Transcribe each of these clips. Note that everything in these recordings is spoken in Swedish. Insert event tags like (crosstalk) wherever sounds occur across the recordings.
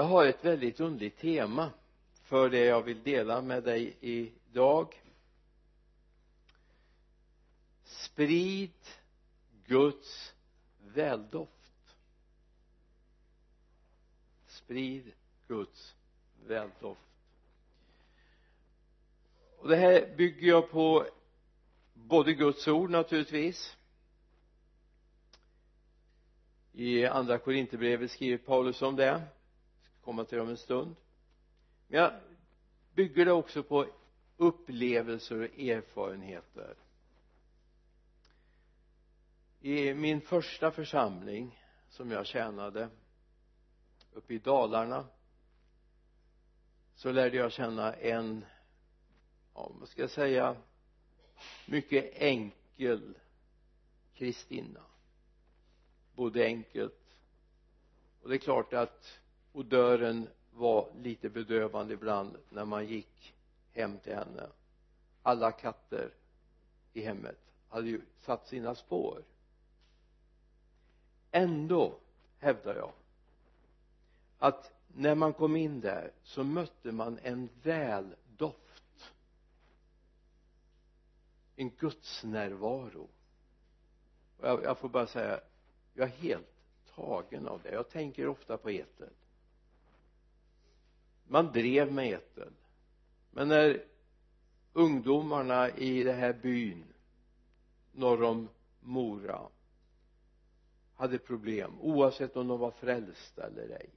jag har ett väldigt underligt tema för det jag vill dela med dig idag. Sprid Guds väldoft. Sprid Guds väldoft. Och det här bygger jag på både Guds ord naturligtvis. I andra Korinthierbrevet skriver Paulus om det komma till om en stund. Men jag bygger det också på upplevelser och erfarenheter. I min första församling som jag tjänade uppe i Dalarna så lärde jag känna en ja vad ska jag säga mycket enkel kristinna bodde enkelt och det är klart att och dörren var lite bedövande ibland när man gick hem till henne. Alla katter i hemmet hade ju satt sina spår. Ändå hävdar jag att när man kom in där så mötte man en väldoft en gudsnärvaro. Och jag, jag får bara säga jag är helt tagen av det. Jag tänker ofta på Etel man drev med eten men när ungdomarna i den här byn norr om Mora hade problem oavsett om de var frälsta eller ej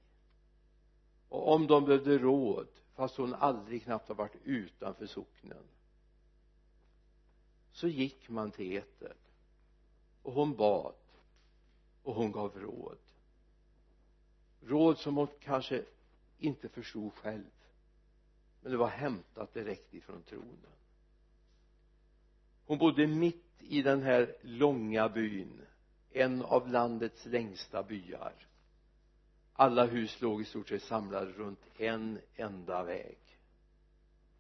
och om de behövde råd fast hon aldrig knappt har varit utanför socknen så gick man till Eter och hon bad och hon gav råd. Råd som hon kanske inte förstod själv. Men det var hämtat direkt ifrån tronen. Hon bodde mitt i den här långa byn en av landets längsta byar. Alla hus låg i stort sett samlade runt en enda väg.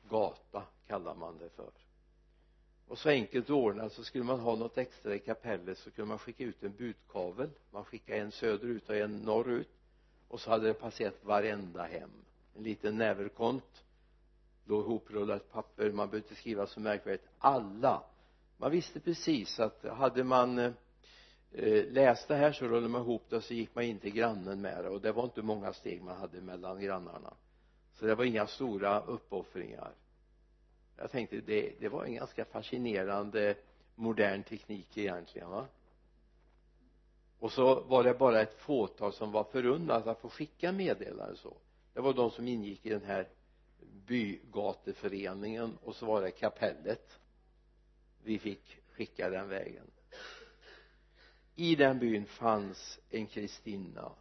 Gata kallar man det för. Och så enkelt ordnat så skulle man ha något extra i kapellet så kunde man skicka ut en budkavel. Man skickade en söderut och en norrut och så hade det passerat varenda hem. En liten näverkont. Låg hoprullat papper. Man behövde inte skriva så märkvärdigt. Alla. Man visste precis att hade man eh, läst det här så rullade man ihop det och så gick man in till grannen med det. Och det var inte många steg man hade mellan grannarna. Så det var inga stora uppoffringar. Jag tänkte det, det var en ganska fascinerande modern teknik egentligen va? Och så var det bara ett fåtal som var förunnat att få skicka meddelanden så. Det var de som ingick i den här bygateföreningen och så var det kapellet vi fick skicka den vägen. I den byn fanns en kristinna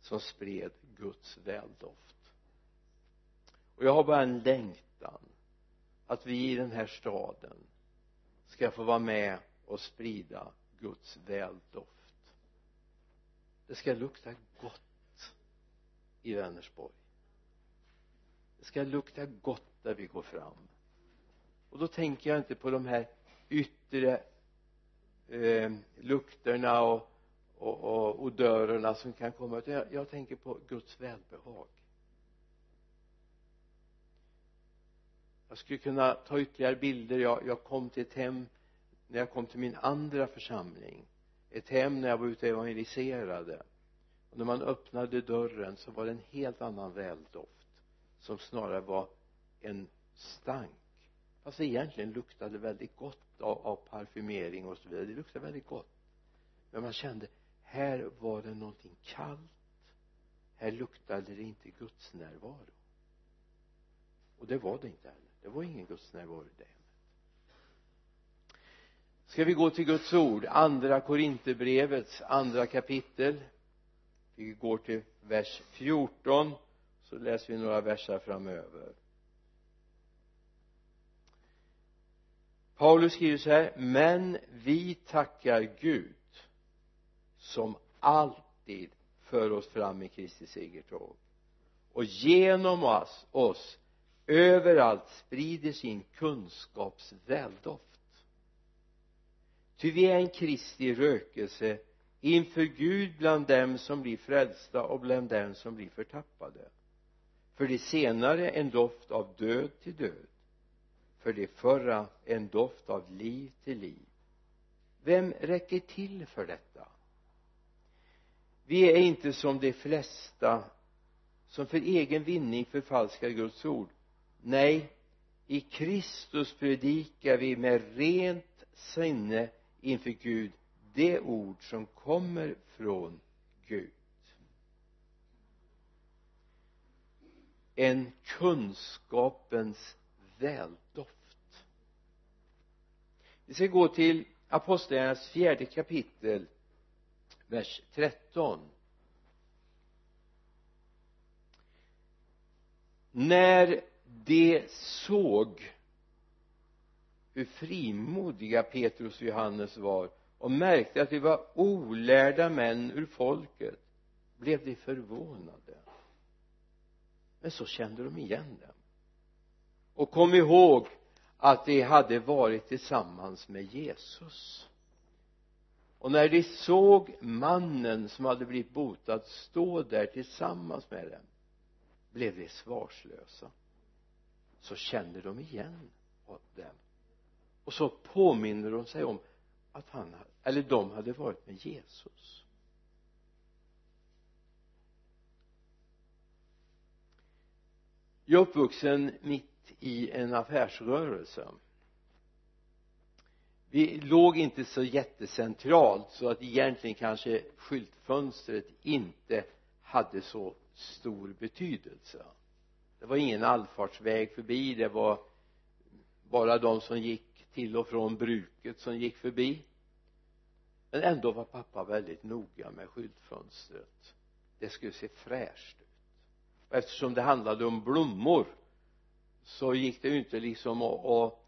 som spred Guds väldoft. Och jag har bara en längtan att vi i den här staden ska få vara med och sprida Guds väldoft det ska lukta gott i Vänersborg. Det ska lukta gott där vi går fram. Och då tänker jag inte på de här yttre eh, lukterna och, och, och odörerna som kan komma utan jag, jag tänker på Guds välbehag. Jag skulle kunna ta ytterligare bilder. Jag, jag kom till ett hem när jag kom till min andra församling ett hem när jag var ute och evangeliserade. Och när man öppnade dörren så var det en helt annan väldoft som snarare var en stank. Fast det egentligen luktade väldigt gott av, av parfymering och så vidare. Det luktade väldigt gott. Men man kände här var det någonting kallt. Här luktade det inte Guds närvaro. Och det var det inte heller. Det var ingen Guds närvaro i det ska vi gå till Guds ord? Andra Korinthierbrevets andra kapitel. Vi går till vers 14 så läser vi några verser framöver. Paulus skriver så här men vi tackar Gud som alltid för oss fram i Kristi segertåg. Och genom oss, oss överallt sprider sin kunskaps väldoft ty vi är en Kristi rökelse inför Gud bland dem som blir frälsta och bland dem som blir förtappade. För de senare en doft av död till död för de förra en doft av liv till liv. Vem räcker till för detta? Vi är inte som de flesta som för egen vinning förfalskar Guds ord. Nej i Kristus predikar vi med rent sinne inför Gud det ord som kommer från Gud. En kunskapens väldoft. Vi ska gå till apostlagärningarnas fjärde kapitel vers 13 när de såg hur frimodiga Petrus och Johannes var och märkte att de var olärda män ur folket blev de förvånade. Men så kände de igen dem. Och kom ihåg att de hade varit tillsammans med Jesus. Och när de såg mannen som hade blivit botad stå där tillsammans med dem blev de svarslösa. Så kände de igen dem och så påminner de sig om att han eller de hade varit med Jesus. Jag är uppvuxen mitt i en affärsrörelse. Vi låg inte så jättecentralt så att egentligen kanske skyltfönstret inte hade så stor betydelse. Det var ingen allfartsväg förbi det var bara de som gick till och från bruket som gick förbi. Men ändå var pappa väldigt noga med skyltfönstret. Det skulle se fräscht ut. Och eftersom det handlade om blommor så gick det ju inte liksom att, att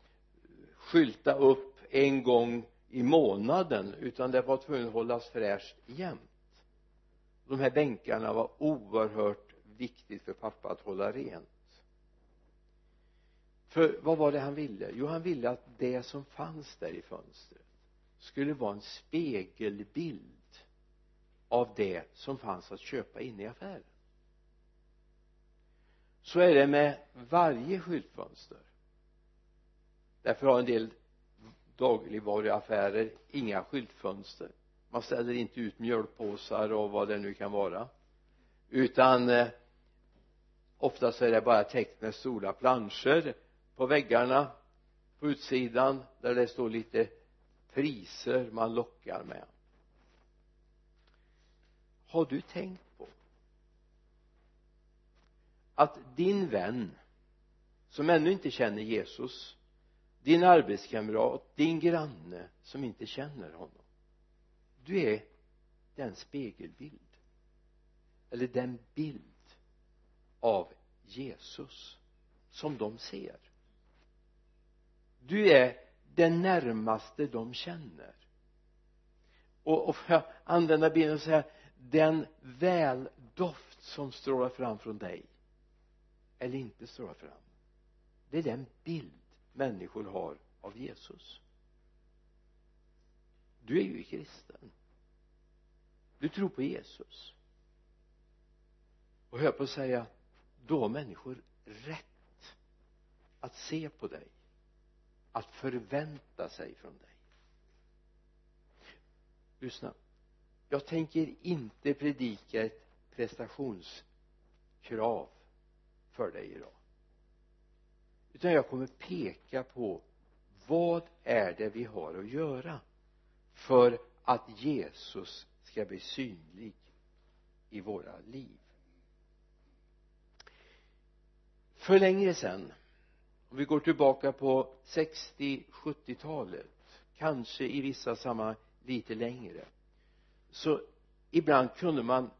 skylta upp en gång i månaden utan det var tvungen att hållas fräscht jämt. De här bänkarna var oerhört viktigt för pappa att hålla rent för vad var det han ville? Jo han ville att det som fanns där i fönstret skulle vara en spegelbild av det som fanns att köpa inne i affären. Så är det med varje skyltfönster. Därför har en del dagligvaruaffärer inga skyltfönster. Man ställer inte ut mjölpåsar och vad det nu kan vara. Utan eh, oftast är det bara tecknet stora planscher på väggarna på utsidan där det står lite priser man lockar med. Har du tänkt på att din vän som ännu inte känner Jesus din arbetskamrat, din granne som inte känner honom du är den spegelbild eller den bild av Jesus som de ser du är den närmaste de känner. Och, och får jag använda bilden och säga den väldoft som strålar fram från dig eller inte strålar fram det är den bild människor har av Jesus. Du är ju kristen. Du tror på Jesus. Och hör på att säga då har människor rätt att se på dig att förvänta sig från dig. Lyssna. Jag tänker inte predika ett prestationskrav för dig idag. Utan jag kommer peka på vad är det vi har att göra för att Jesus ska bli synlig i våra liv. För länge sedan om vi går tillbaka på 60 70-talet kanske i vissa sammanhang lite längre. Så ibland kunde man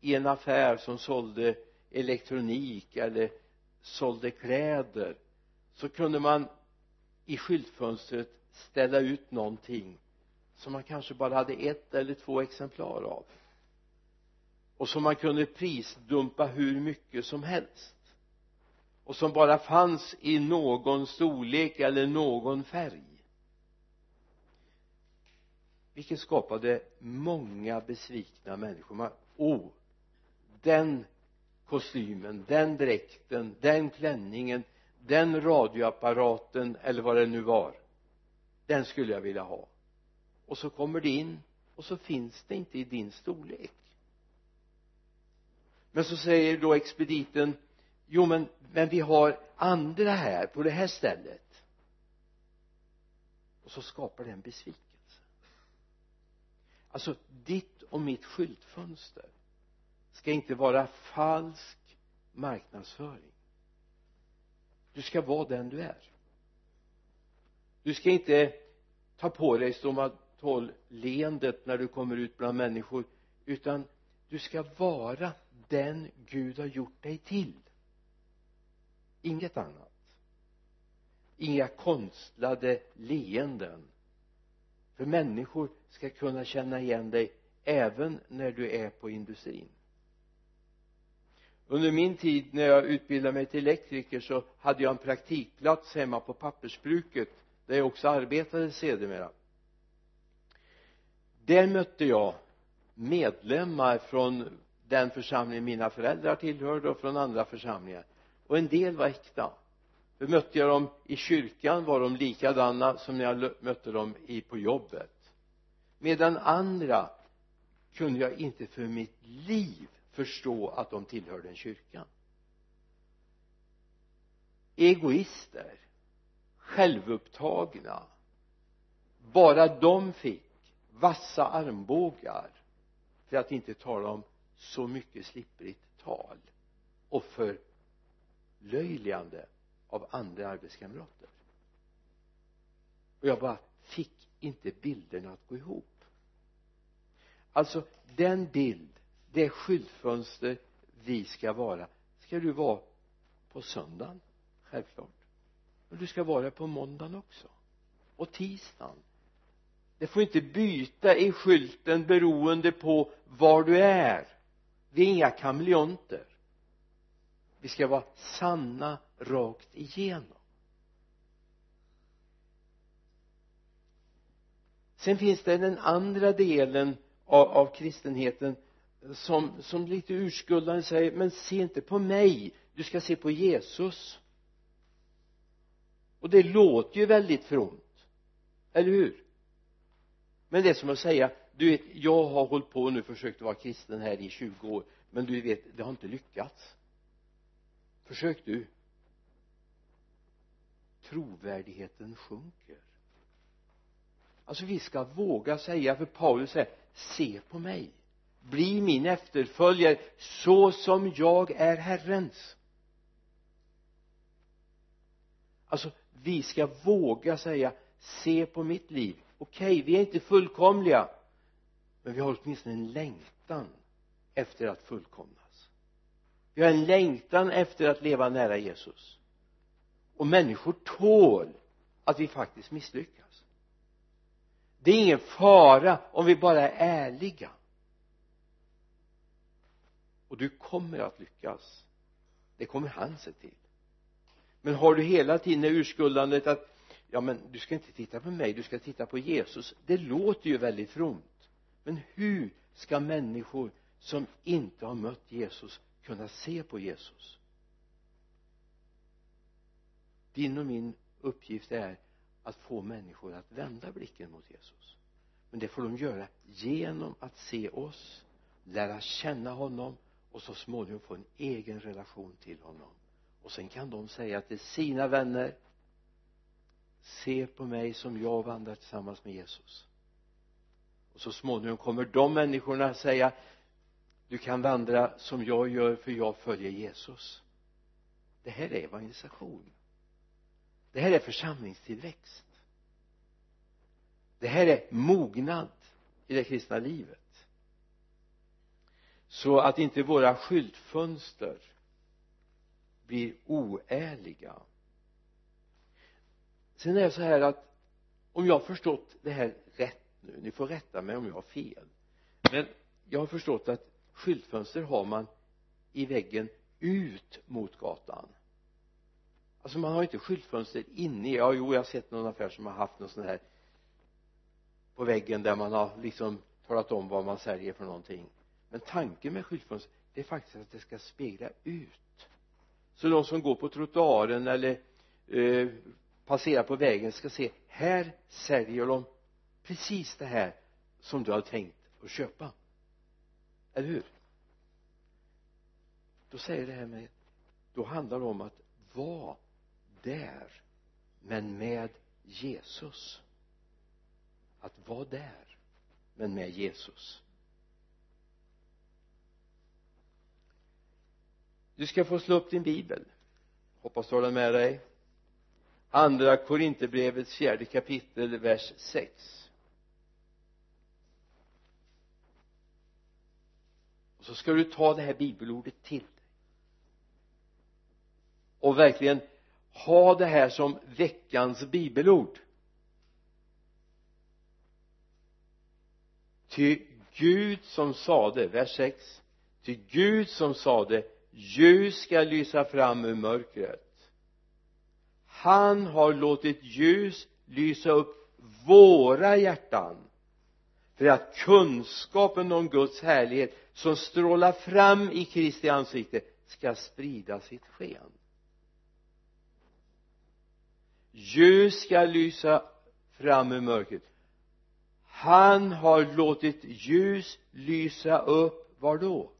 i en affär som sålde elektronik eller sålde kläder så kunde man i skyltfönstret ställa ut någonting som man kanske bara hade ett eller två exemplar av. Och som man kunde prisdumpa hur mycket som helst och som bara fanns i någon storlek eller någon färg. Vilket skapade många besvikna människor. Man, oh den kostymen, den dräkten, den klänningen den radioapparaten eller vad det nu var den skulle jag vilja ha. Och så kommer det in och så finns det inte i din storlek. Men så säger då expediten jo men, men vi har andra här på det här stället. Och så skapar det en besvikelse. Alltså ditt och mitt skyltfönster ska inte vara falsk marknadsföring. Du ska vara den du är. Du ska inte ta på dig stomatol-leendet när du kommer ut bland människor utan du ska vara den Gud har gjort dig till inget annat. Inga konstlade leenden. För människor ska kunna känna igen dig även när du är på industrin. Under min tid när jag utbildade mig till elektriker så hade jag en praktikplats hemma på pappersbruket där jag också arbetade sedermera. Där mötte jag medlemmar från den församling mina föräldrar tillhörde och från andra församlingar och en del var äkta. För mötte jag dem i kyrkan var de likadana som när jag mötte dem i, på jobbet. Medan andra kunde jag inte för mitt liv förstå att de tillhörde en kyrka. Egoister självupptagna bara de fick vassa armbågar för att inte tala om så mycket slipprigt tal och för förlöjligande av andra arbetskamrater. Och jag bara fick inte bilderna att gå ihop. Alltså den bild det skyltfönster vi ska vara ska du vara på söndagen självklart. Men du ska vara det på måndagen också. Och tisdagen. Det får inte byta i skylten beroende på var du är. Vi är inga kameleonter vi ska vara sanna rakt igenom. Sen finns det den andra delen av, av kristenheten som, som lite urskuldande säger men se inte på mig du ska se på Jesus. Och det låter ju väldigt fromt eller hur? Men det är som att säga du vet jag har hållit på nu försökt vara kristen här i 20 år men du vet det har inte lyckats försök du. Trovärdigheten sjunker. Alltså vi ska våga säga för Paulus säger se på mig. Bli min efterföljare så som jag är Herrens. Alltså vi ska våga säga se på mitt liv. Okej okay, vi är inte fullkomliga men vi har åtminstone en längtan efter att fullkomna vi har en längtan efter att leva nära Jesus. Och människor tål att vi faktiskt misslyckas. Det är ingen fara om vi bara är ärliga. Och du kommer att lyckas. Det kommer han se till. Men har du hela tiden det urskuldandet att ja men du ska inte titta på mig du ska titta på Jesus. Det låter ju väldigt fromt. Men hur ska människor som inte har mött Jesus kunna se på Jesus. Din och min uppgift är att få människor att vända blicken mot Jesus. Men det får de göra genom att se oss lära känna honom och så småningom få en egen relation till honom. Och sen kan de säga till sina vänner se på mig som jag vandrar tillsammans med Jesus. Och så småningom kommer de människorna säga du kan vandra som jag gör för jag följer Jesus. Det här är evangelisation. Det här är församlingstillväxt. Det här är mognad i det kristna livet. Så att inte våra skyltfönster blir oärliga. Sen är det så här att om jag har förstått det här rätt nu ni får rätta mig om jag har fel men jag har förstått att skyltfönster har man i väggen ut mot gatan. Alltså man har inte skyltfönster inne. I, ja jo jag har sett någon affär som har haft någon sån här på väggen där man har liksom talat om vad man säljer för någonting. Men tanken med skyltfönster det är faktiskt att det ska spegla ut. Så de som går på trottoaren eller eh, passerar på vägen ska se här säljer de precis det här som du har tänkt att köpa eller hur? Då säger det här med då handlar det om att vara där men med Jesus. Att vara där men med Jesus. Du ska få slå upp din bibel. Hoppas du har den med dig. Andra Korinthierbrevets fjärde kapitel vers 6 och så ska du ta det här bibelordet till dig. Och verkligen ha det här som veckans bibelord. Ty Gud som sade, vers 6 ty Gud som sade ljus ska lysa fram ur mörkret. Han har låtit ljus lysa upp våra hjärtan för att kunskapen om Guds härlighet som strålar fram i Kristi ansikte ska sprida sitt sken. Ljus ska lysa fram ur mörkret. Han har låtit ljus lysa upp var då?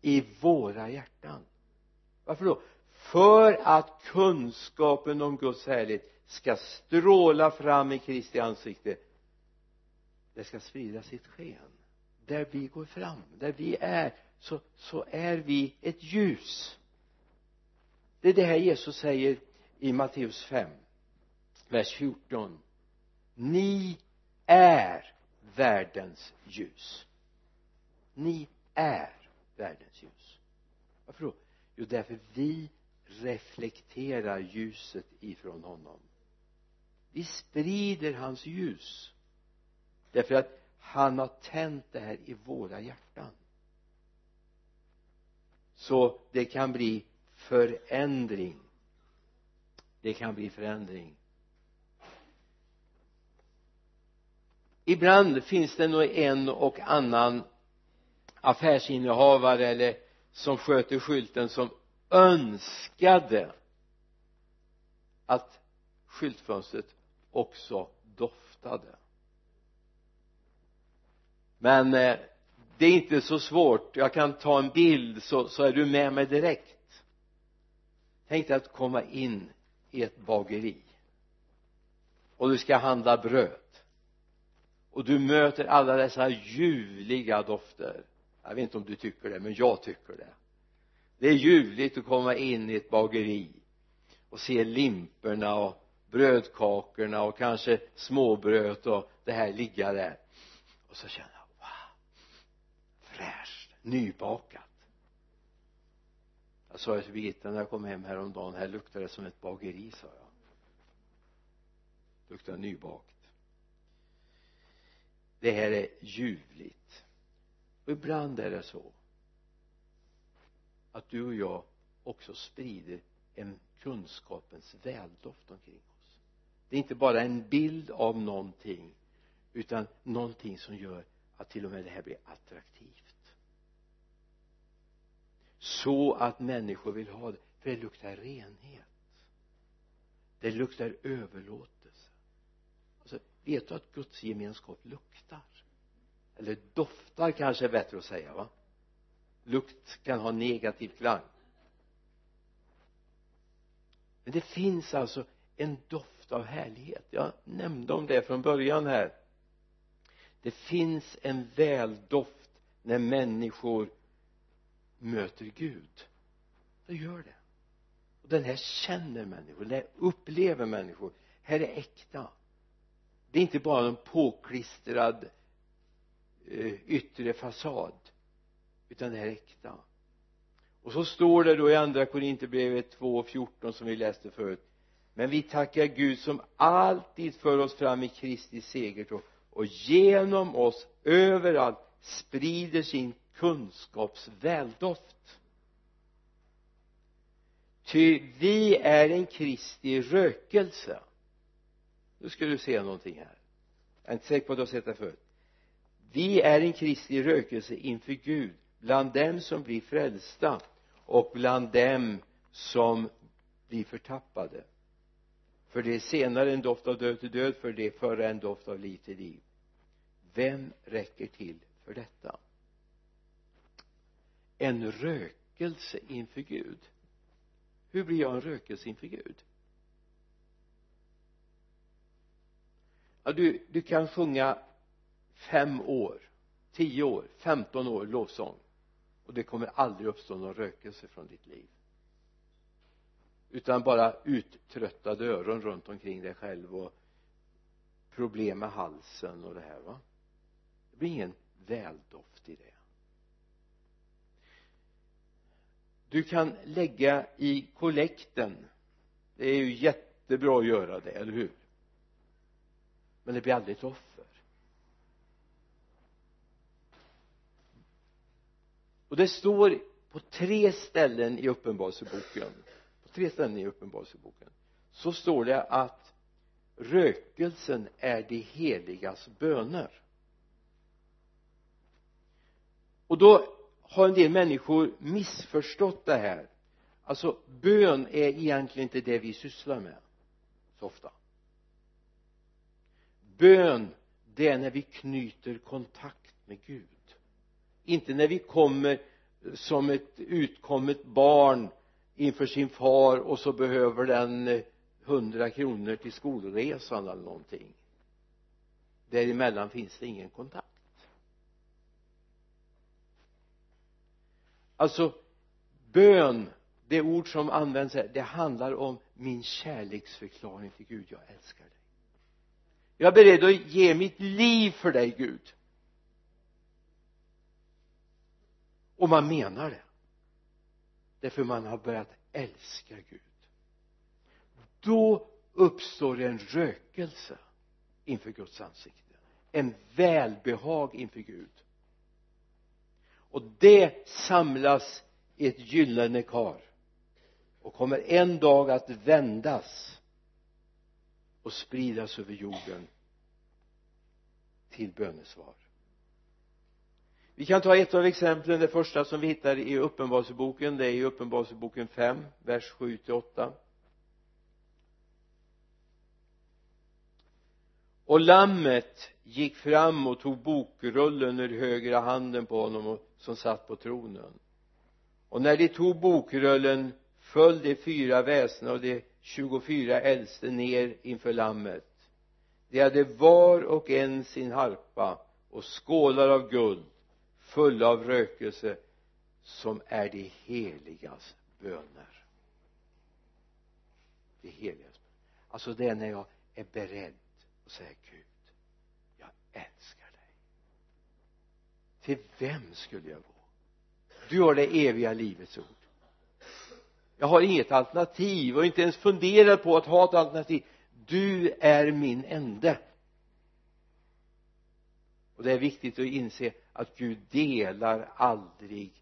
I våra hjärtan. Varför då? För att kunskapen om Guds härlighet ska stråla fram i Kristi ansikte det ska sprida sitt sken. Där vi går fram, där vi är så, så är vi ett ljus. Det är det här Jesus säger i Matteus 5 vers 14 ni är världens ljus. Ni är världens ljus. Varför då? Jo därför vi reflekterar ljuset ifrån honom. Vi sprider hans ljus därför att han har tänt det här i våra hjärtan. Så det kan bli förändring. Det kan bli förändring. Ibland finns det nog en och annan affärsinnehavare eller som sköter skylten som önskade att skyltfönstret också doftade men eh, det är inte så svårt. Jag kan ta en bild så, så är du med mig direkt. Tänk dig att komma in i ett bageri. Och du ska handla bröd. Och du möter alla dessa ljuvliga dofter. Jag vet inte om du tycker det men jag tycker det. Det är ljuvligt att komma in i ett bageri och se limporna och brödkakorna och kanske småbröd och det här ligga där. Och så känner jag nybakat. Jag sa till Birgitta när jag kom hem häromdagen här luktar det som ett bageri sa jag. Luktar nybakt. Det här är ljuvligt. Och ibland är det så att du och jag också sprider en kunskapens väldoft omkring oss. Det är inte bara en bild av någonting utan någonting som gör att till och med det här blir attraktivt så att människor vill ha det. För det luktar renhet. Det luktar överlåtelse. Alltså vet du att Guds gemenskap luktar? Eller doftar kanske är bättre att säga va? Lukt kan ha negativ klang. Men det finns alltså en doft av härlighet. Jag nämnde om det från början här. Det finns en väldoft när människor möter Gud det gör det. Och den här känner människor den här upplever människor. Här är äkta. Det är inte bara en påklistrad eh, yttre fasad utan det här är äkta. Och så står det då i andra korinthierbrevet 2.14 som vi läste förut. Men vi tackar Gud som alltid för oss fram i Kristi segertåg och genom oss överallt sprider sin kunskapsväldoft. Ty vi är en Kristi rökelse. Nu ska du se någonting här. Jag är inte säker på att du har sett det förut. Vi är en Kristi rökelse inför Gud bland dem som blir frälsta och bland dem som blir förtappade. För det är senare en doft av död till död för det är förra en doft av liv till liv. Vem räcker till för detta? En rökelse inför Gud. Hur blir jag en rökelse inför Gud? Ja, du, du kan sjunga fem år tio år, femton år lovsång. Och det kommer aldrig uppstå någon rökelse från ditt liv. Utan bara uttröttade öron runt omkring dig själv och problem med halsen och det här va? Det blir ingen väldoft i det. Du kan lägga i kollekten. Det är ju jättebra att göra det, eller hur? Men det blir aldrig ett offer. Och det står på tre ställen i uppenbarelseboken. På tre ställen i uppenbarelseboken. Så står det att rökelsen är de heligas böner. Och då har en del människor missförstått det här? Alltså bön är egentligen inte det vi sysslar med så ofta. Bön det är när vi knyter kontakt med Gud. Inte när vi kommer som ett utkommet barn inför sin far och så behöver den hundra kronor till skolresan eller någonting. Däremellan finns det ingen kontakt. Alltså bön det ord som används här det handlar om min kärleksförklaring till Gud. Jag älskar dig. Jag är beredd att ge mitt liv för dig Gud. Och man menar det. Därför man har börjat älska Gud. Då uppstår en rökelse inför Guds ansikte. En välbehag inför Gud och det samlas i ett gyllene kar. Och kommer en dag att vändas och spridas över jorden till bönesvar. Vi kan ta ett av exemplen. Det första som vi hittar i uppenbarelseboken det är i uppenbarelseboken 5 vers 7 till 8 och lammet gick fram och tog bokrullen ur högra handen på honom och som satt på tronen. Och när de tog bokrullen föll de fyra väsena och de tjugofyra äldste ner inför lammet de hade var och en sin harpa och skålar av guld fulla av rökelse som är de heligas böner. De heligas alltså det är när jag är beredd att säga Gud jag älskar dig till vem skulle jag gå? Du har det eviga livets ord. Jag har inget alternativ och inte ens funderat på att ha ett alternativ. Du är min ende. Och det är viktigt att inse att Gud delar aldrig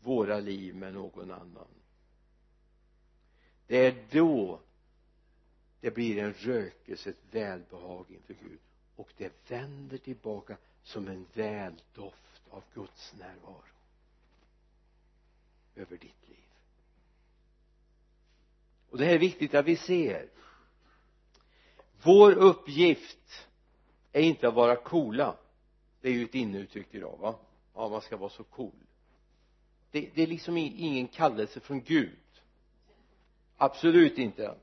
våra liv med någon annan. Det är då det blir en rökelse, ett välbehag inför Gud. Och det vänder tillbaka som en väldoft av Guds närvaro över ditt liv. Och det här är viktigt att vi ser. Vår uppgift är inte att vara coola. Det är ju ett inneuttryck idag va? Ja man ska vara så cool. Det, det är liksom ingen kallelse från Gud. Absolut inte.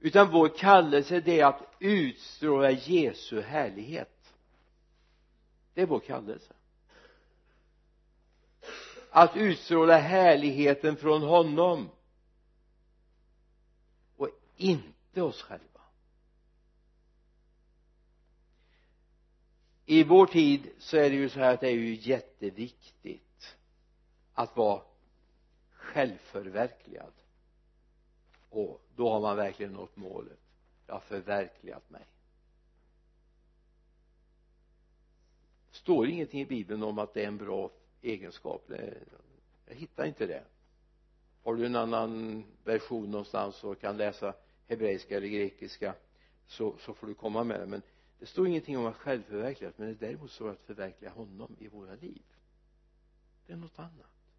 Utan vår kallelse det är att utstråla Jesu härlighet det är vår kallelse. Att utstråla härligheten från honom. Och inte oss själva. I vår tid så är det ju så här att det är ju jätteviktigt att vara självförverkligad. Och då har man verkligen nått målet. Jag har förverkligat mig. Står ingenting i bibeln om att det är en bra egenskap. Jag hittar inte det. Har du en annan version någonstans och kan läsa hebreiska eller grekiska så, så får du komma med det. Men det står ingenting om att självförverkligas men det däremot står att förverkliga honom i våra liv. Det är något annat.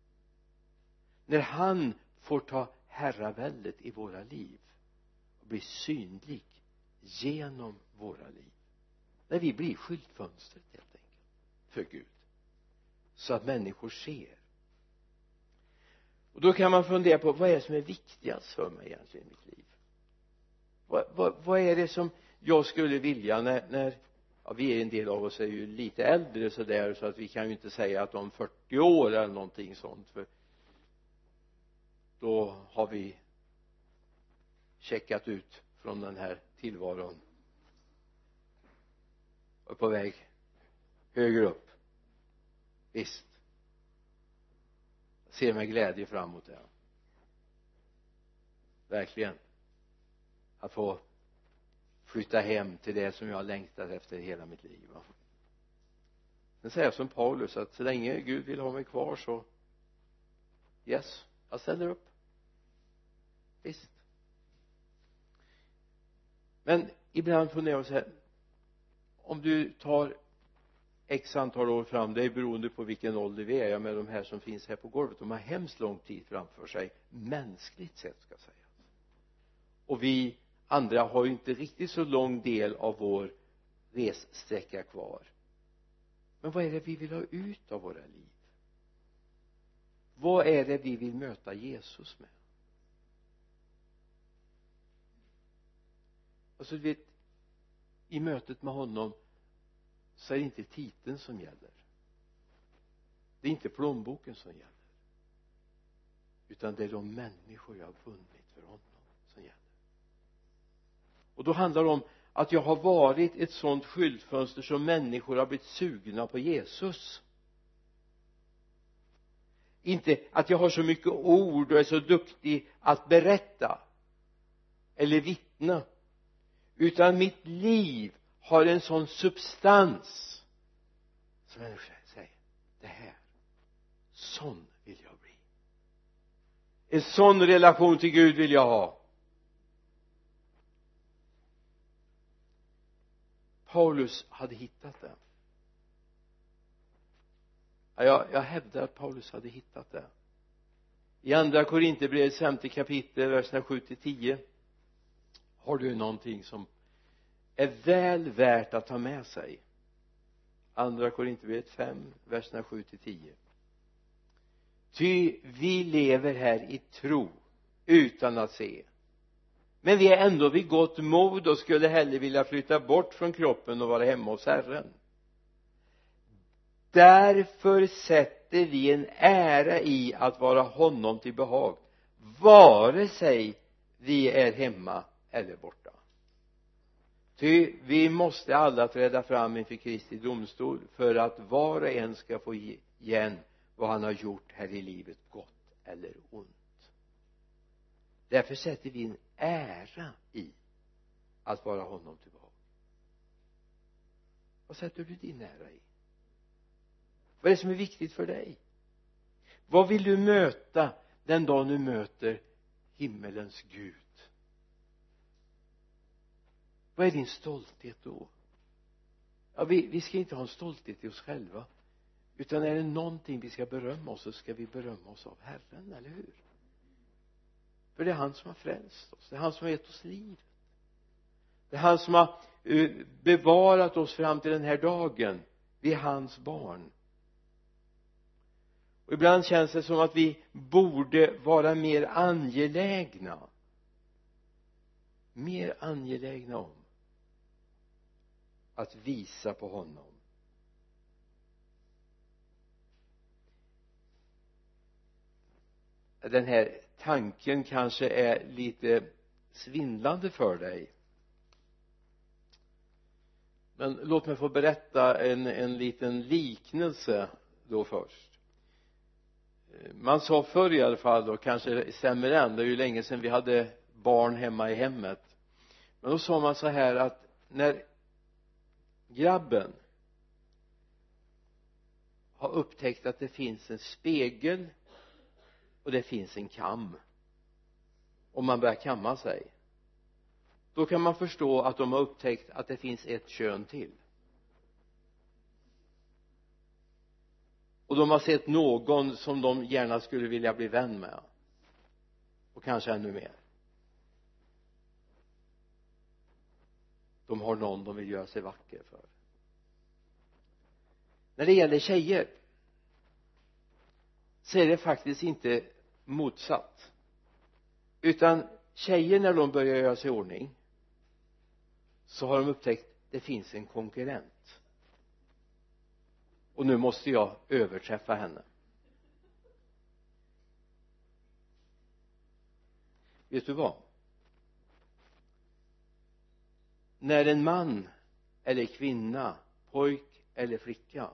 När han får ta herraväldet i våra liv och bli synlig genom våra liv. När vi blir skyltfönstret helt enkelt för Gud. Så att människor ser. Och då kan man fundera på vad är det som är viktigast för mig egentligen i mitt liv? Vad, vad, vad är det som jag skulle vilja när, när ja, vi är en del av oss är ju lite äldre sådär så att vi kan ju inte säga att om 40 år eller någonting sånt för då har vi checkat ut från den här tillvaron. Och är på väg högre upp. Visst. Jag ser med glädje fram emot det verkligen. Att få flytta hem till det som jag har längtat efter hela mitt liv. Va sen säger jag som Paulus att så länge Gud vill ha mig kvar så yes jag ställer upp. Visst. Men ibland funderar jag så här om du tar x antal år fram det är beroende på vilken ålder vi är. Jag med de här som finns här på golvet de har hemskt lång tid framför sig mänskligt sett ska sägas och vi andra har ju inte riktigt så lång del av vår ressträcka kvar. Men vad är det vi vill ha ut av våra liv? Vad är det vi vill möta Jesus med? Alltså du vet i mötet med honom så är det inte titeln som gäller. Det är inte plånboken som gäller. Utan det är de människor jag har vunnit för honom som gäller. Och då handlar det om att jag har varit ett sådant skyltfönster som människor har blivit sugna på Jesus. Inte att jag har så mycket ord och är så duktig att berätta eller vittna. Utan mitt liv har en sån substans som människor säger det här sån vill jag bli. En sån relation till Gud vill jag ha. Paulus hade hittat det jag, jag hävdar att Paulus hade hittat det i andra Korinthierbrevets femte kapitel verserna 7 till 10 har du någonting som är väl värt att ta med sig. Andra korintierbrevet 5 verserna 7 till 10 ty vi lever här i tro utan att se. Men vi är ändå vid gott mod och skulle hellre vilja flytta bort från kroppen och vara hemma hos Herren. Därför sätter vi en ära i att vara honom till behag vare sig vi är hemma eller borta ty vi måste alla träda fram inför Kristi domstol för att var och en ska få igen vad han har gjort här i livet gott eller ont. Därför sätter vi en ära i att vara honom till behag vad sätter du din ära i? Vad är det som är viktigt för dig? Vad vill du möta den dag du möter himmelens Gud? Vad är din stolthet då? Ja vi, vi ska inte ha en stolthet i oss själva utan är det någonting vi ska berömma oss så ska vi berömma oss av Herren, eller hur? För det är han som har frälst oss det är han som har gett oss livet. Det är han som har eh, bevarat oss fram till den här dagen. Vi är hans barn. Och ibland känns det som att vi borde vara mer angelägna. Mer angelägna om att visa på honom. Den här tanken kanske är lite svindlande för dig. Men låt mig få berätta en, en liten liknelse då först. Man sa förr i alla fall och kanske stämmer än det är ju länge sedan vi hade barn hemma i hemmet. Men då sa man så här att när grabben har upptäckt att det finns en spegel och det finns en kam. Och man börjar kamma sig då kan man förstå att de har upptäckt att det finns ett kön till. Och de har sett någon som de gärna skulle vilja bli vän med och kanske ännu mer. De har någon de vill göra sig vacker för. När det gäller tjejer så är det faktiskt inte motsatt. Utan tjejer när de börjar göra sig i ordning så har de upptäckt det finns en konkurrent. Och nu måste jag överträffa henne. Vet du vad? När en man eller kvinna pojk eller flicka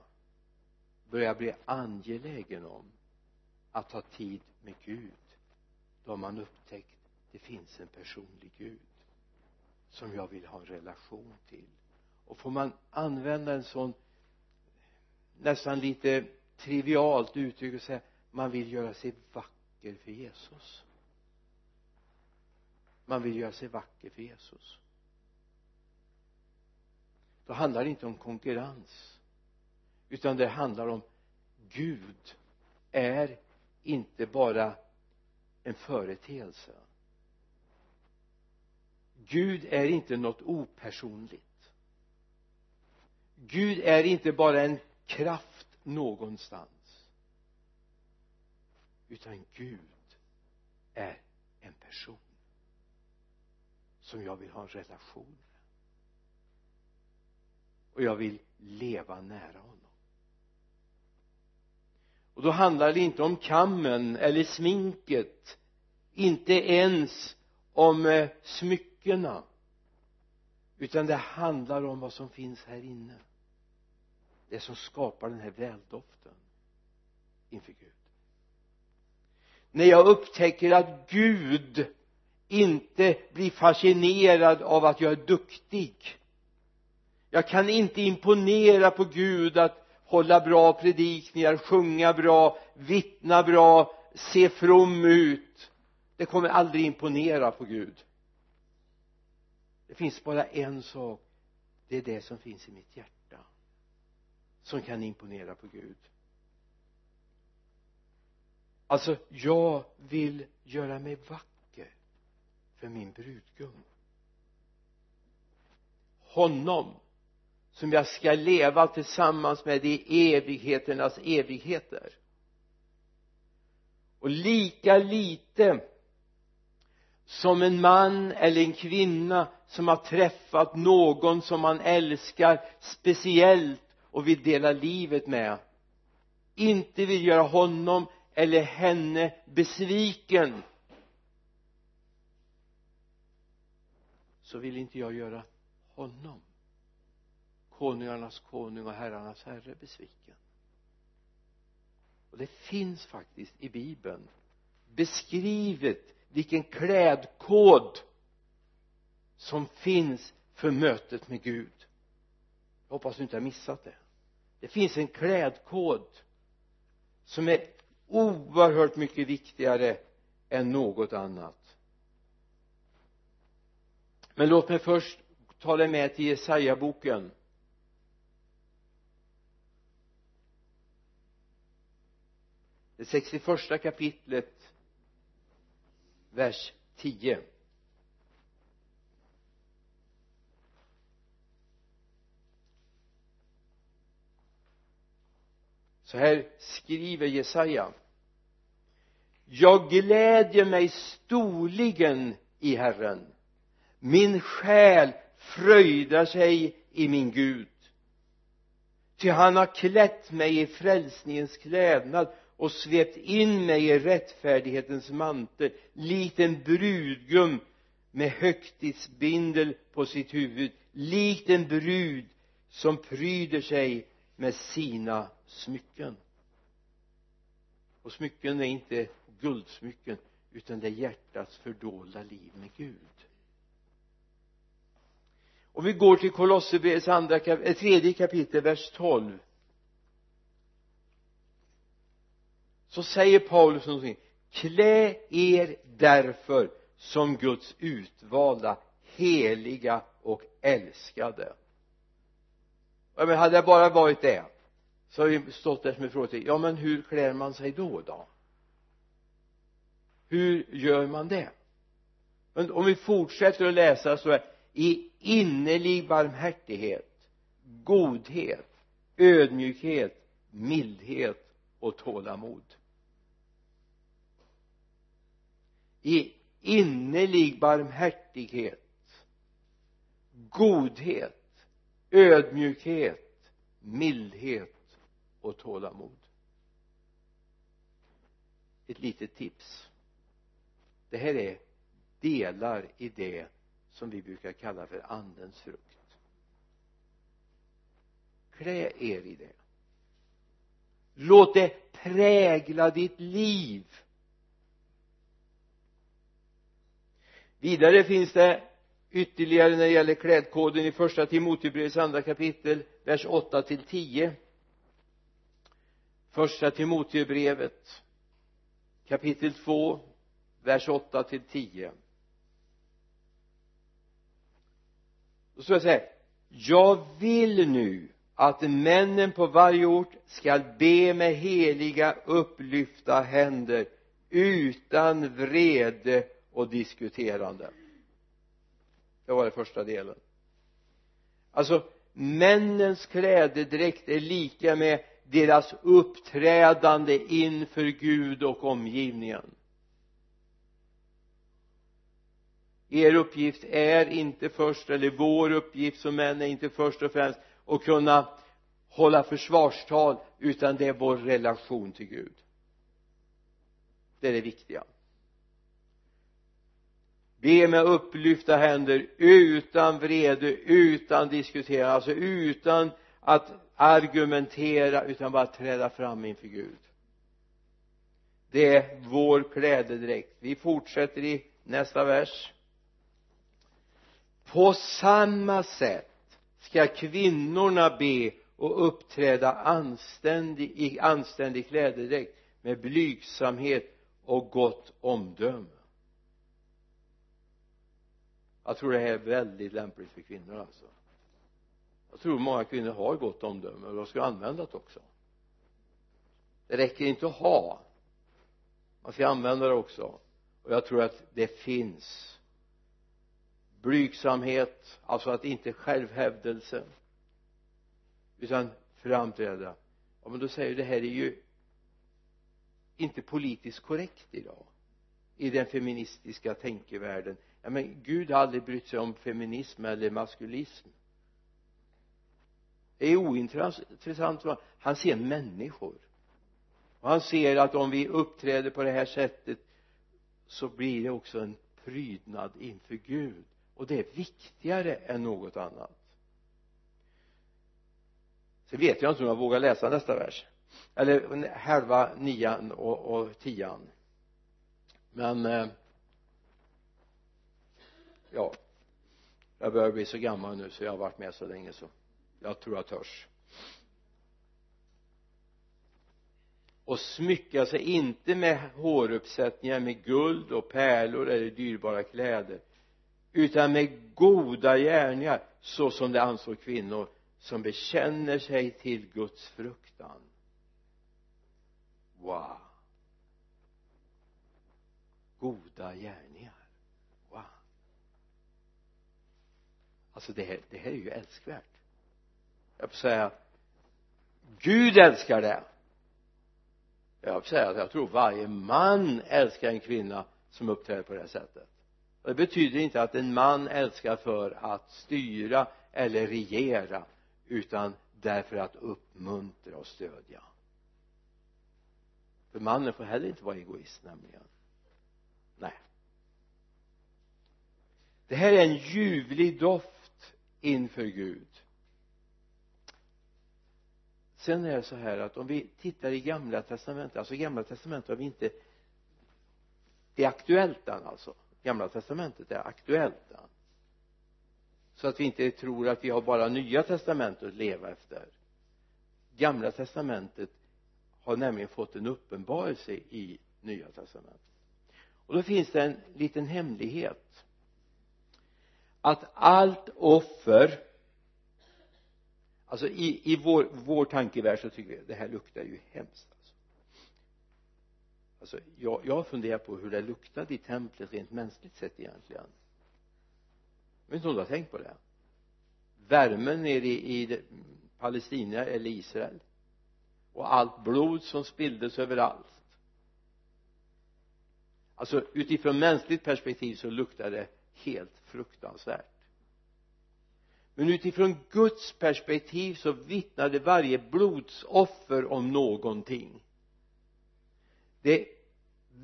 börjar bli angelägen om att ha tid med Gud då har man upptäckt det finns en personlig Gud som jag vill ha en relation till. Och får man använda en sån nästan lite trivialt uttryck och säga man vill göra sig vacker för Jesus. Man vill göra sig vacker för Jesus då handlar det inte om konkurrens utan det handlar om Gud är inte bara en företeelse. Gud är inte något opersonligt. Gud är inte bara en kraft någonstans utan Gud är en person som jag vill ha en relation med och jag vill leva nära honom. Och då handlar det inte om kammen eller sminket. Inte ens om eh, smyckena. Utan det handlar om vad som finns här inne. Det som skapar den här väldoften inför Gud. När jag upptäcker att Gud inte blir fascinerad av att jag är duktig jag kan inte imponera på Gud att hålla bra predikningar, sjunga bra, vittna bra, se from ut. Det kommer aldrig imponera på Gud. Det finns bara en sak. Det är det som finns i mitt hjärta som kan imponera på Gud. Alltså jag vill göra mig vacker för min brudgum. Honom som jag ska leva tillsammans med i evigheternas evigheter. Och lika lite som en man eller en kvinna som har träffat någon som man älskar speciellt och vill dela livet med inte vill göra honom eller henne besviken så vill inte jag göra honom konungarnas konung och herrarnas herre besviken. Och det finns faktiskt i bibeln beskrivet vilken klädkod som finns för mötet med Gud. Jag hoppas du inte har missat det. Det finns en klädkod som är oerhört mycket viktigare än något annat. Men låt mig först ta dig med till Jesaja-boken. Det 61 kapitlet vers 10 så här skriver Jesaja. Jag glädjer mig storligen i Herren. Min själ fröjdar sig i min Gud. Ty han har klätt mig i frälsningens klädnad och svept in mig i rättfärdighetens mantel likt en brudgum med högtidsbindel på sitt huvud likt en brud som pryder sig med sina smycken. Och smycken är inte guldsmycken utan det är hjärtats fördolda liv med Gud. Om vi går till Kolosserbrevets andra eh, tredje kapitel vers 12 så säger Paulus någonting. Klä er därför som Guds utvalda heliga och älskade. Ja, men hade det bara varit det så har vi stått där som en fråga ja men hur klär man sig då då? Hur gör man det? Men om vi fortsätter att läsa så är i innerlig barmhärtighet godhet ödmjukhet mildhet och tålamod. I innerlig barmhärtighet godhet ödmjukhet mildhet och tålamod. Ett litet tips. Det här är delar i det som vi brukar kalla för andens frukt. Klä er i det. Låt det prägla ditt liv. Vidare finns det ytterligare när det gäller klädkoden i första Timotebrevets andra kapitel vers 8 till 10 första Timoteubrevet kapitel 2 vers 8 till 10 då står det så här jag vill nu att männen på varje ort skall be med heliga upplyfta händer utan vrede och diskuterande. Det var den första delen. Alltså männens klädedräkt är lika med deras uppträdande inför Gud och omgivningen. Er uppgift är inte först eller vår uppgift som män är inte först och främst att kunna hålla försvarstal utan det är vår relation till Gud. Det är det viktiga be med upplyfta händer utan vrede utan diskutera alltså utan att argumentera utan bara träda fram inför Gud. Det är vår klädedräkt vi fortsätter i nästa vers. På samma sätt ska kvinnorna be och uppträda anständig, i anständig klädedräkt med blygsamhet och gott omdöme jag tror det här är väldigt lämpligt för kvinnor alltså. Jag tror många kvinnor har gott omdöme och de ska använda det också. Det räcker inte att ha. Man ska använda det också. Och jag tror att det finns blygsamhet alltså att inte självhävdelse utan framträda. Ja men då säger du det här är ju inte politiskt korrekt idag i den feministiska tänkevärlden ja men Gud har aldrig brytt sig om feminism eller maskulism. Det är ointressant han ser människor. Och han ser att om vi uppträder på det här sättet så blir det också en prydnad inför Gud. Och det är viktigare än något annat. Sen vet jag inte om jag vågar läsa nästa vers. Eller halva nian och, och tian. Men eh, ja. Jag börjar bli så gammal nu så jag har varit med så länge så jag tror jag törs. Och smycka sig inte med håruppsättningar med guld och pärlor eller dyrbara kläder utan med goda gärningar så som det ansåg kvinnor som bekänner sig till Guds fruktan. Wow. Goda gärningar wow alltså det här, det här är ju älskvärt. Jag får säga Gud älskar det. Jag får säga att jag tror varje man älskar en kvinna som uppträder på det här sättet. Och det betyder inte att en man älskar för att styra eller regera utan därför att uppmuntra och stödja. För mannen får heller inte vara egoist nämligen. Nej. Det här är en ljuvlig doft inför Gud. Sen är det så här att om vi tittar i gamla testamentet alltså gamla testamentet har vi inte det är aktuellt än alltså. Gamla testamentet är aktuellt än. Så att vi inte tror att vi har bara nya testamentet att leva efter. Gamla testamentet har nämligen fått en uppenbarelse i nya testamentet. Och då finns det en liten hemlighet att allt offer alltså i, i vår, vår tankevärld så tycker vi det här luktar ju hemskt alltså, alltså jag, jag har funderat på hur det luktade i templet rent mänskligt sett egentligen. Jag vet inte om du har tänkt på det. Värmen nere i, i Palestina eller Israel. Och allt blod som spilldes överallt. Alltså utifrån mänskligt perspektiv så luktar det helt fruktansvärt. Men utifrån Guds perspektiv så vittnade varje blodsoffer om någonting. Det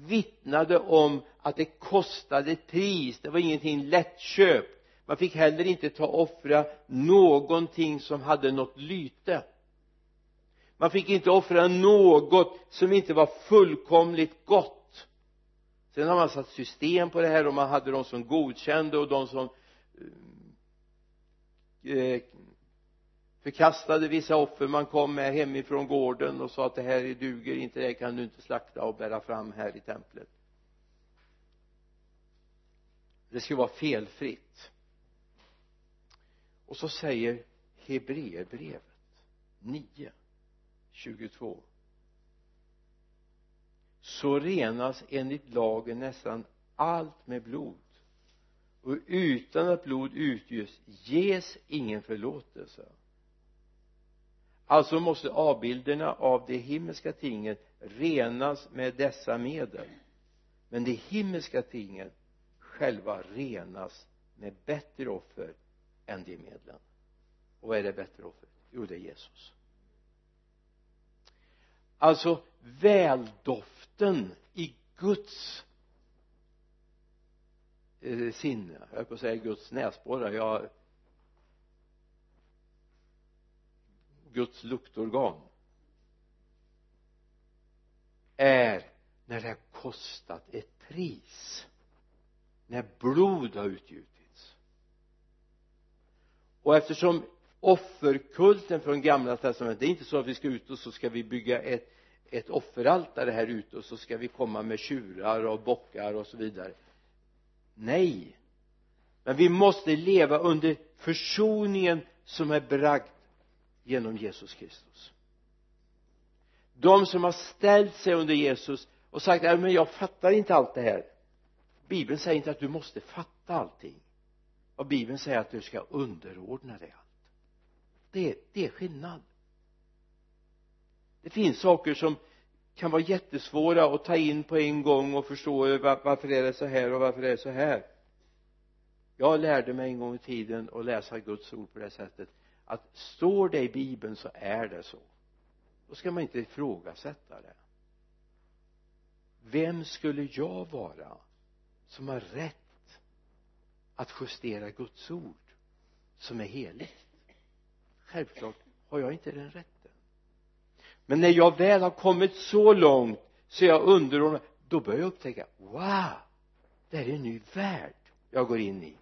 vittnade om att det kostade ett pris. Det var ingenting lättköpt. Man fick heller inte ta och offra någonting som hade något lyte. Man fick inte offra något som inte var fullkomligt gott sen har man satt system på det här och man hade de som godkände och de som eh, eh förkastade vissa offer. Man kom med hemifrån gården och sa att det här duger inte det kan du inte slakta och bära fram här i templet. Det ska vara felfritt. Och så säger Hebreerbrevet 9 22 så renas enligt lagen nästan allt med blod. Och utan att blod utgörs ges ingen förlåtelse. Alltså måste avbilderna av de himmelska tingen renas med dessa medel. Men de himmelska tingen själva renas med bättre offer än de medlen. Och vad är det bättre offret jo det är Jesus. Alltså väldoften i Guds eh, sinne. Jag höll på att säga Guds näsborrar jag Guds luktorgan är när det har kostat ett pris när blod har utgjutits. Och eftersom offerkulten från gamla testamentet det är inte så att vi ska ut och så ska vi bygga ett ett offeraltare här ute och så ska vi komma med tjurar och bockar och så vidare. Nej. Men vi måste leva under försoningen som är bragd genom Jesus Kristus. De som har ställt sig under Jesus och sagt nej men jag fattar inte allt det här. Bibeln säger inte att du måste fatta allting. Och bibeln säger att du ska underordna dig allt. Det, det är skillnad det finns saker som kan vara jättesvåra att ta in på en gång och förstå varför är det så här och varför är det så här. Jag lärde mig en gång i tiden att läsa Guds ord på det sättet att står det i bibeln så är det så. Då ska man inte ifrågasätta det. Vem skulle jag vara som har rätt att justera Guds ord som är heligt? Självklart har jag inte den rätten men när jag väl har kommit så långt så jag underordnar då börjar jag upptäcka wow det här är en ny värld jag går in i.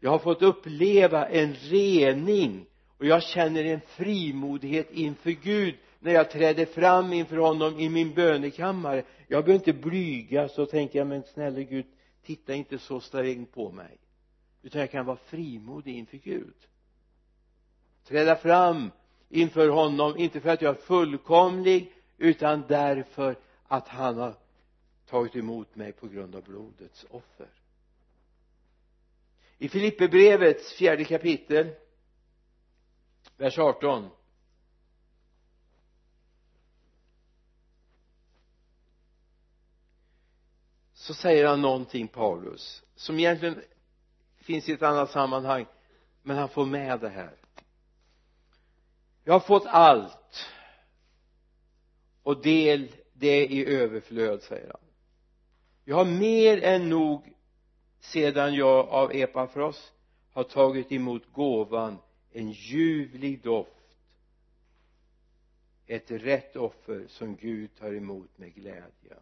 Jag har fått uppleva en rening och jag känner en frimodighet inför Gud när jag träder fram inför honom i min bönekammare. Jag behöver inte blygas och tänka men snälla Gud titta inte så strängt på mig. Utan jag kan vara frimodig inför Gud. Träda fram inför honom inte för att jag är fullkomlig utan därför att han har tagit emot mig på grund av blodets offer. I Filipperbrevets fjärde kapitel vers 18 så säger han någonting Paulus som egentligen finns i ett annat sammanhang men han får med det här jag har fått allt. Och del det i överflöd säger han. Jag har mer än nog sedan jag av Epafros har tagit emot gåvan en ljuvlig doft. Ett rätt offer som Gud tar emot med glädje.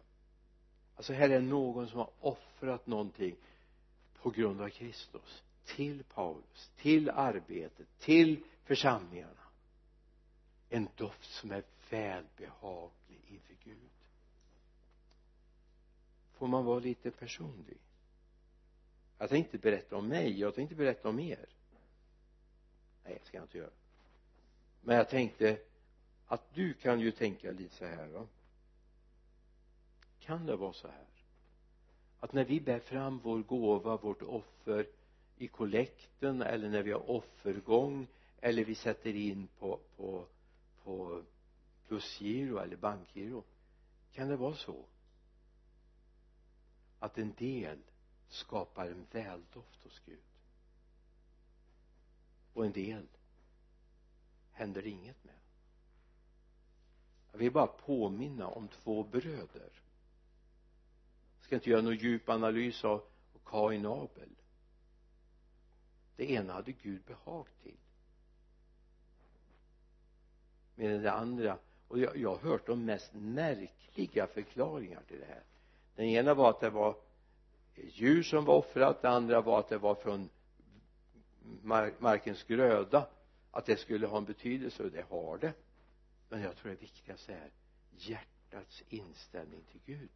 Alltså här är någon som har offrat någonting på grund av Kristus. Till Paulus, till arbetet, till församlingarna en doft som är välbehaglig inför Gud. Får man vara lite personlig? Jag tänkte berätta om mig jag tänkte berätta om er. Nej det ska jag inte göra. Men jag tänkte att du kan ju tänka lite så här va? Kan det vara så här att när vi bär fram vår gåva, vårt offer i kollekten eller när vi har offergång eller vi sätter in på, på, på plusgiro eller bankgiro. Kan det vara så att en del skapar en väldoft hos Gud? Och en del händer det inget med. Jag vill bara påminna om två bröder. Jag ska inte göra någon djup analys av Kain och Abel. Det ena hade Gud behag till medan det andra. Och jag, jag har hört de mest märkliga förklaringar till det här. Den ena var att det var djur som var offrat det andra var att det var från markens gröda att det skulle ha en betydelse och det har det. Men jag tror det viktigaste är hjärtats inställning till Gud.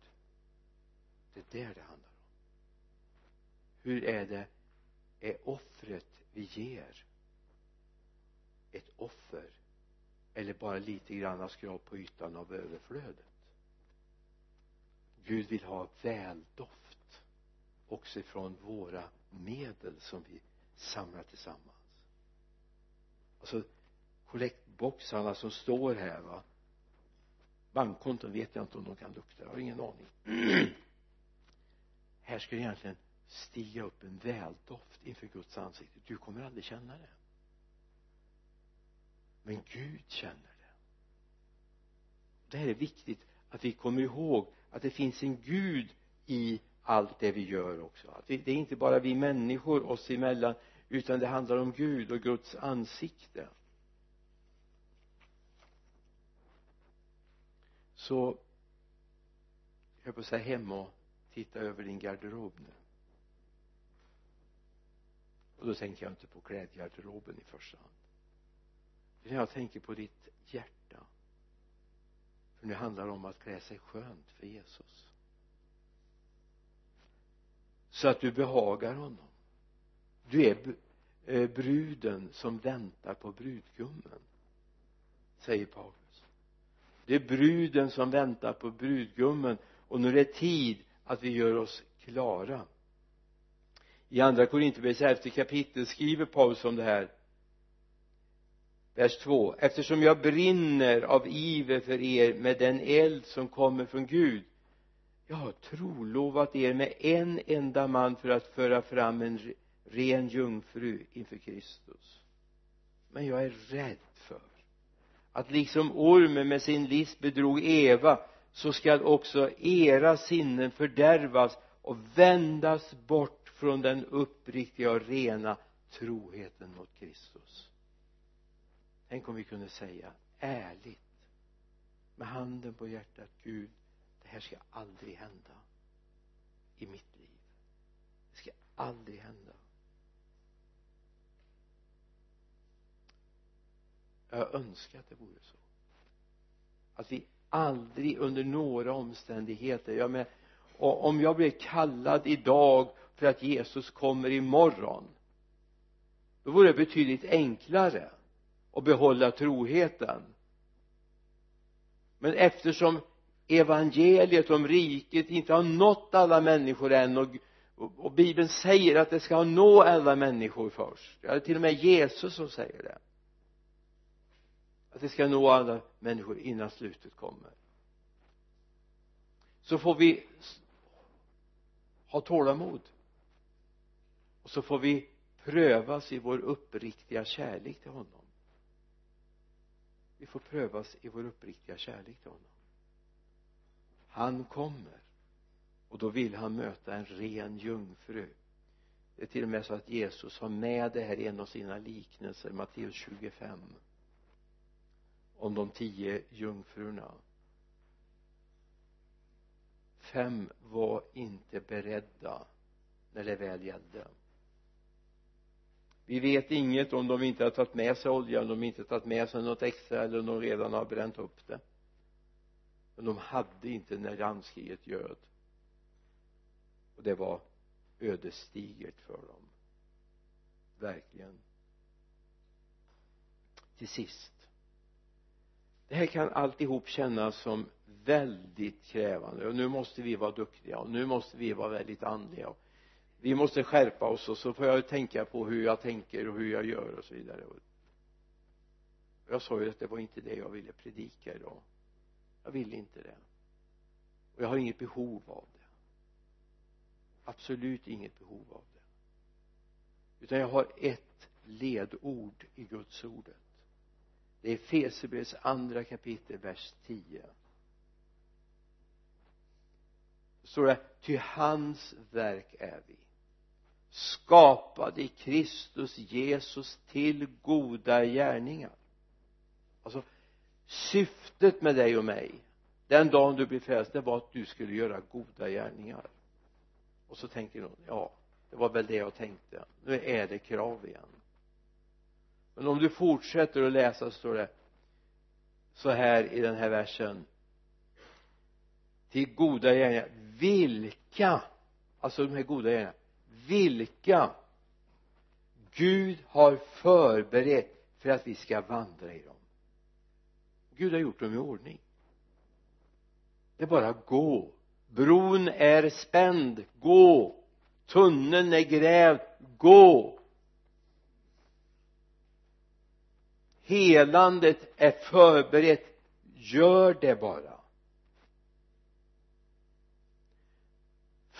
Det är där det handlar om. Hur är det är offret vi ger ett offer eller bara lite grann skrap på ytan av överflödet. Gud vill ha väldoft också ifrån våra medel som vi samlar tillsammans. Alltså kollektboxarna som står här va. Bankkonton vet jag inte om de kan lukta jag har ingen aning. (clears throat) Här ska det egentligen stiga upp en väldoft inför Guds ansikte. Du kommer aldrig känna det men Gud känner det. Det här är viktigt att vi kommer ihåg att det finns en Gud i allt det vi gör också. Att det är inte bara vi människor oss emellan utan det handlar om Gud och Guds ansikte. Så jag höll på att säga hem och titta över din garderob nu. Och då tänker jag inte på klädgarderoben i första hand utan jag tänker på ditt hjärta. För nu handlar det om att klä sig skönt för Jesus. Så att du behagar honom. Du är eh, bruden som väntar på brudgummen säger Paulus. Det är bruden som väntar på brudgummen och nu är det tid att vi gör oss klara. I andra Korinthierbrevets elfte kapitel skriver Paulus om det här vers 2 eftersom jag brinner av iver för er med den eld som kommer från Gud jag har trolovat er med en enda man för att föra fram en ren jungfru inför Kristus. Men jag är rädd för att liksom ormen med sin list bedrog Eva så skall också era sinnen fördärvas och vändas bort från den uppriktiga och rena troheten mot Kristus tänk om vi kunde säga ärligt med handen på hjärtat Gud det här ska aldrig hända i mitt liv. Det ska aldrig hända. Jag önskar att det vore så. Att vi aldrig under några omständigheter jag med om jag blir kallad idag för att Jesus kommer imorgon då vore det betydligt enklare och behålla troheten. Men eftersom evangeliet om riket inte har nått alla människor än och, och, och bibeln säger att det ska nå alla människor först. Ja, det är till och med Jesus som säger det. Att det ska nå alla människor innan slutet kommer. Så får vi ha tålamod. Och så får vi prövas i vår uppriktiga kärlek till honom vi får prövas i vår uppriktiga kärlek till honom. Han kommer och då vill han möta en ren jungfru. Det är till och med så att Jesus har med det här i en av sina liknelser Matteus 25 om de tio jungfrurna. Fem var inte beredda när det väl gällde vi vet inget om de inte har tagit med sig olja om de inte har tagit med sig något extra eller om de redan har bränt upp det. Men de hade inte när randskriget göd. Och det var ödesdigert för dem. Verkligen. Till sist. Det här kan alltihop kännas som väldigt krävande. Och nu måste vi vara duktiga och nu måste vi vara väldigt andliga. och vi måste skärpa oss och så får jag tänka på hur jag tänker och hur jag gör och så vidare. Och jag sa ju att det var inte det jag ville predika idag. Jag vill inte det. Och jag har inget behov av det. Absolut inget behov av det. Utan jag har ett ledord i Guds ordet. Det är Efesierbrevets andra kapitel vers 10 står det ty hans verk är vi skapade i Kristus Jesus till goda gärningar. Alltså syftet med dig och mig den dagen du blir frälst det var att du skulle göra goda gärningar. Och så tänker någon ja det var väl det jag tänkte. Nu är det krav igen. Men om du fortsätter att läsa så står det så här i den här versen. Till goda gärningar. Vilka? Alltså de här goda gärningarna vilka Gud har förberett för att vi ska vandra i dem. Gud har gjort dem i ordning. Det är bara att gå. Bron är spänd. Gå. Tunneln är grävd. Gå. Helandet är förberett. Gör det bara.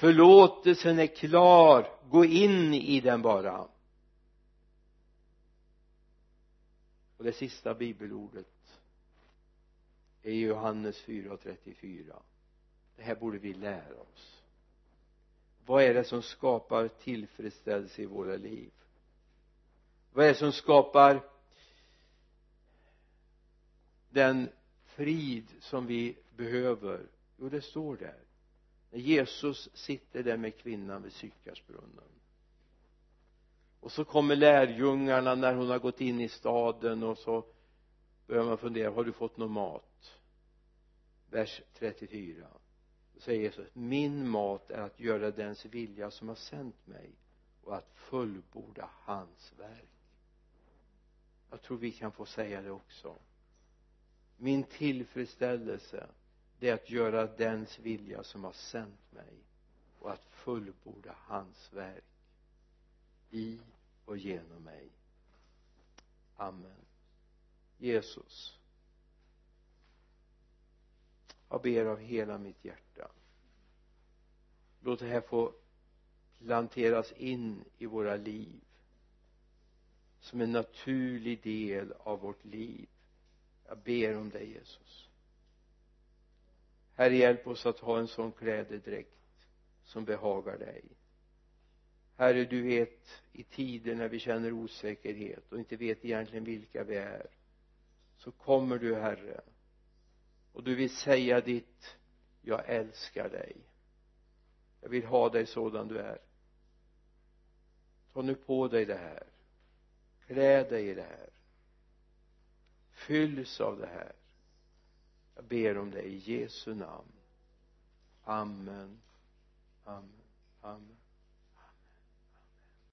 Förlåtelsen är klar. Gå in i den bara. Och det sista bibelordet är Johannes 4.34 det här borde vi lära oss. Vad är det som skapar tillfredsställelse i våra liv? Vad är det som skapar den frid som vi behöver? Jo det står där när Jesus sitter där med kvinnan vid Sykarsbrunnen. Och så kommer lärjungarna när hon har gått in i staden och så börjar man fundera har du fått någon mat? Vers 34 då säger Jesus min mat är att göra dens vilja som har sänt mig och att fullborda hans verk. Jag tror vi kan få säga det också. Min tillfredsställelse det är att göra dens vilja som har sänt mig och att fullborda hans verk i och genom mig. Amen. Jesus jag ber av hela mitt hjärta. Låt det här få planteras in i våra liv som en naturlig del av vårt liv. Jag ber om det Jesus. Herre hjälp oss att ha en sån klädedräkt som behagar dig. Herre du vet i tider när vi känner osäkerhet och inte vet egentligen vilka vi är så kommer du Herre och du vill säga ditt jag älskar dig. Jag vill ha dig sådan du är. Ta nu på dig det här. Klä dig i det här. Fylls av det här jag ber om det i Jesu namn. Amen. Amen. Amen.